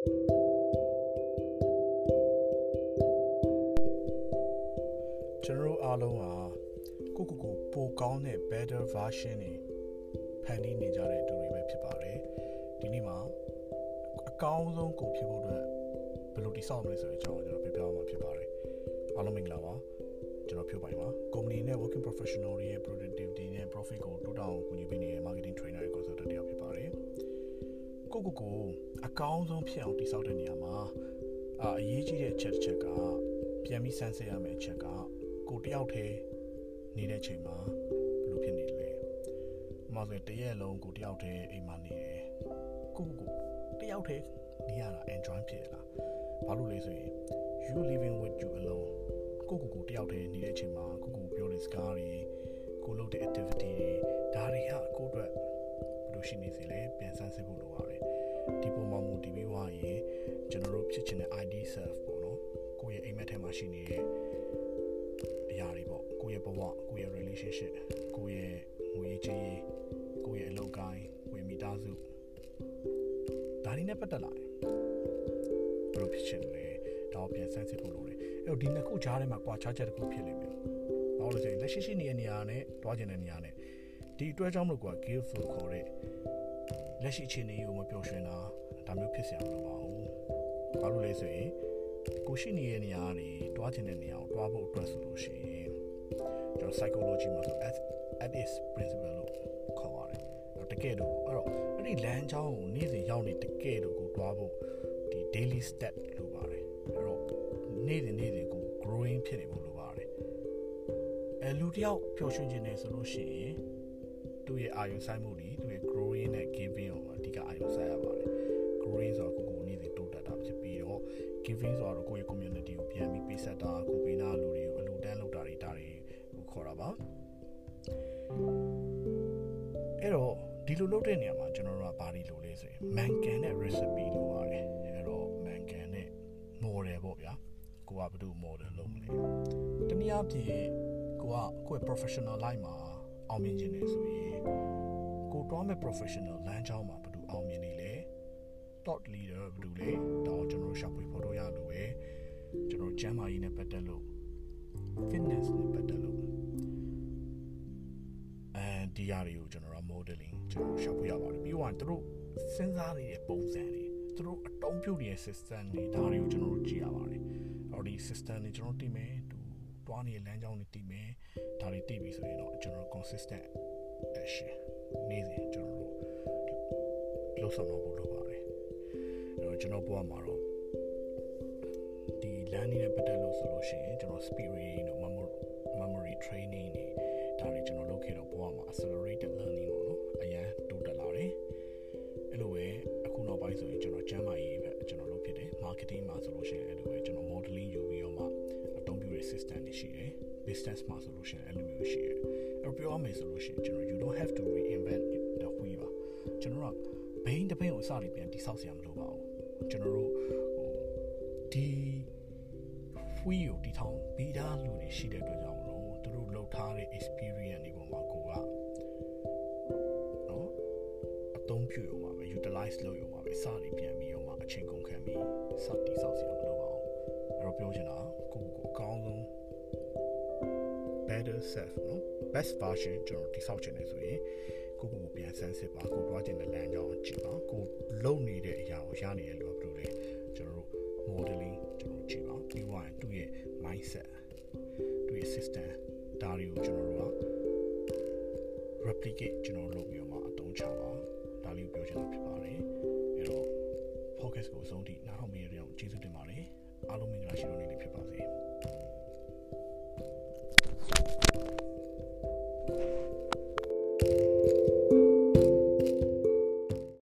ကျွန်တော်တို့အားလုံးဟာကိုကိုကိုပိုကောင်းတဲ့ better version တွေဖန်တီးနေကြတဲ့သူတွေပဲဖြစ်ပါတယ်ဒီနေ့မှာအကောင်းဆုံးကိုဖြစ်ဖို့အတွက်ဘယ်လိုတိစောက်မလဲဆိုတဲ့အကြောင်းကိုကျွန်တော်ပြောပြမှာဖြစ်ပါတယ်အားလုံးမင်္ဂလာပါကျွန်တော်ဖြိုးပိုင်ပါ company နဲ့ working professional တွေရဲ့ productivity နဲ့ profit ကိုတိုးတောင်ကူညီပေးနေတဲ့ marketing trainer တွေ consultant တယောက်ဖြစ်ပါတယ် ကိုကိုကိုအကောင်းဆုံးဖြစ်အောင်တိစောက်တဲ့နေရာမှာအာအရေးကြီးတဲ့အချက်တစ်ချက်ကပြန်ပြီးစမ်းစစ်ရမယ့်အချက်ကကိုတယောက်တည်းနေတဲ့ချိန်မှာဘယ်လိုဖြစ်နေလဲ။မှာဆိုရင်တရက်လုံးကိုတယောက်တည်းအိမ်မှာနေတယ်။ကိုကိုတယောက်တည်းနေရတာ enjoy ဖြစ်လား။ဘာလို့လဲဆိုရင် you living with you alone ကိုကိုကိုတယောက်တည်းနေတဲ့ချိန်မှာကိုကိုပြောတဲ့စကားတွေကိုလုပ်တဲ့ activity တွေဒါတွေဟာကိုအတွက်ဘယ်လိုရှိနေစေလဲပြန်ဆန်းစစ်ဖို့လိုပါတယ်။ ဒီပုံမှာမူတည်ပြီးွားရင်ကျွန်တော်တို့ဖြစ်ချင်တဲ့ ID self ပေါ့နော်။ကိုယ့်ရဲ့အိမ်မက်ထဲမှာရှိနေတဲ့အရာတွေပေါ့ကိုယ့်ရဲ့ဘဝကိုယ့်ရဲ့ relationship ကိုယ့်ရဲ့ငွေကြေးကိုယ့်ရဲ့အလုပ်ကိုင်းကိုယ့်ရဲ့မိသားစုဒါတွေနဲ့ပတ်သက်လာတယ်ဘယ်လိုဖြစ်ချင်လဲဒါကိုပြန်ဆန်းစစ်ဖို့လိုတယ်အဲ့တော့ဒီနှစ်ခုကြားထဲမှာကွာခြားချက်တစ်ခုဖြစ်လိမ့်မယ်ဘာလို့လဲဆိုရင်လက်ရှိရှိနေတဲ့နေရာနဲ့တွားကျင်တဲ့နေရာနဲ့ဒီအတွက်ကြောင့်မလို့ကွာ give လို့ခေါ်တဲ့ လက်ရှိအခြေအနေကိုမပျော်ရွှင်တာဒါမျိုးဖြစ်เสียမလို့ပါဘူးဘာလို့လဲဆိုရင်ကိုရှိနေတဲ့နေရာကနေတွားကျင်တဲ့နေရာကိုတွားဖို့အတွက်ဆိုလို့ရှိရင်ကျွန်တော် psychology မှာဆို at at is principle လို့ခေါ်ပါတယ်အဲ့တကယ်တော့အဲ့တော့အဲ့ဒီလမ်းကြောင်းကိုနေ့စဉ်ရောက်နေတကယ်တော့ကိုတွားဖို့ဒီ daily step လို့ပါတယ်အဲ့တော့နေ့စဉ်နေ့စဉ်ကို growing ဖြစ်နေဖို့လိုပါတယ်အဲလူတယောက်ပျော်ရွှင်ခြင်းနေဆိုလို့ရှိရင်သူ့ရဲ့အာရုံစိုက်မှုတွေသူ့ရဲ့ growing နဲ့ giving giving ဆိုတော့ကိုယ့်ရဲ့ community ကိုပြန်ပြီးပေးဆက်တာကိုပေးနာလူတွေကိုအလူတန်းလုပ်တာတွေဒါတွေကိုခေါ်တာပါအဲ့တော့ဒီလိုလုပ်တဲ့နေရာမှာကျွန်တော်တို့ကဘာတွေလုပ်လဲဆိုရင် mangan နဲ့ recipe လို့ပါတယ်အဲ့တော့ mangan နဲ့ model ပေါ့ဗျာကိုကဘယ်သူ model လုပ်မလဲတနည်းအားဖြင့်ကိုကကိုယ့် professional life မှာအောင်မြင်ခြင်းနေဆိုရင်ကိုတွားမဲ့ professional လမ်းကြောင်းမှာဘယ်သူအောင်မြင်နေလဲ thought leader ဘယ်လိုလဲဒါ ကျွန်တော်ကျမ်းမာရေးနဲ့ပတ်သက်လို့ fitness နဲ့ပတ်သက်လို့အဲဒီຢာတွေကိုကျွန်တော်တို့ modeling ကျွန်တော်ရှာဖွေရပါတယ်ပြီးတော့သူတို့စဉ်းစားနေတဲ့ပုံစံတွေသူတို့အတုံးပြုတ်နေတဲ့ system တွေဒါတွေကိုကျွန်တော်တို့ကြည့်ရပါတယ်အော်ဒီ system တွေကျွန်တော်သိမယ်သူတွားနေတဲ့လမ်းကြောင်းတွေသိမယ်ဒါတွေသိပြီဆိုရင်တော့ကျွန်တော် consistent action နေ့စဉ်ကျွန်တော်တို့လှုပ်ဆောင်တော့ဖို့လိုပါတယ်အဲ့တော့ကျွန်တော်ဘဝမှာတော့ ဒီ learning နဲ့ပတ်သက်လို့ဆိုလို့ရှိရင်ကျွန်တော် speed reading တို့ memory memory training တွေဒါတွေကျွန်တော်လုပ်ခဲ့တော့ဘဝမှာ accelerated learning ပေါ့နော်အရန်တိုးတက်လာတယ်အဲ့လိုပဲအခုနောက်ပိုင်းဆိုရင်ကျွန်တော်ကျမ်းမာရေးပဲကျွန်တော်လုပ်ဖြစ်တယ် marketing မှာဆိုလို့ရှိရင်အဲ့လိုပဲကျွန်တော် modeling ယူပြီးတော့မှအသုံးပြုတဲ့ system တွေရှိတယ် business မှာဆိုလို့ရှိရင်အဲ့လိုမျိုးရှိတယ်အဲ့ပြောမယ်ဆိုလို့ရှိရင်ကျွန်တော် you don't have to reinvent the wheel ပါကျွန်တော်ကဘိန်းတစ်ပိန်ကိုအစလေးပြန်တိဆောက်စရာမလိုပါဘူးကျွန်တော်တို့ဟိုဒီ wheel ကိုတီထောင်ပြီးသားလူတွေရှိတဲ့အတွက်ကြောင့်မလို့သူတို့လောက်ထားတဲ့ experience တွေပေါ်မှာကိုကနော်အသုံးပြုရုံပါပဲ utilize လုပ်ရုံပါပဲစသည်ပြန်ပြီးတော့မှအချိန်ကုန်ခံပြီးစတိဆောက်စရာမလိုပါဘူးအဲ့တော့ပြောချင်တာကိုကိုအကောင်းဆုံး better self နော် best version ကျွန်တော်တိဆောက်ချင်တယ်ဆိုရင်ကိုကိုကိုပြန်ဆန်းစစ်ပါကိုတွားချင်တဲ့လမ်းကြောင်းကြည့်ပါကိုလုံနေတဲ့အရာကိုရနေရလို့ဘယ်လိုလဲကျွန်တော်တို့ modeling system ဒါတွေကိုကျွန်တော်တို့က replicate ကျွန်တော်လုပ်ပြီးတော့မှအသုံးချပါဒါလေးကိုပြောချင်တာဖြစ်ပါတယ်အဲ့တော့ focus ကိုအဆုံးထိနားထောင်မိတဲ့အောင်ကျေးဇူးတင်ပါတယ်အားလုံးမင်္ဂလာရှိတော်နေလေးဖြစ်ပါစေ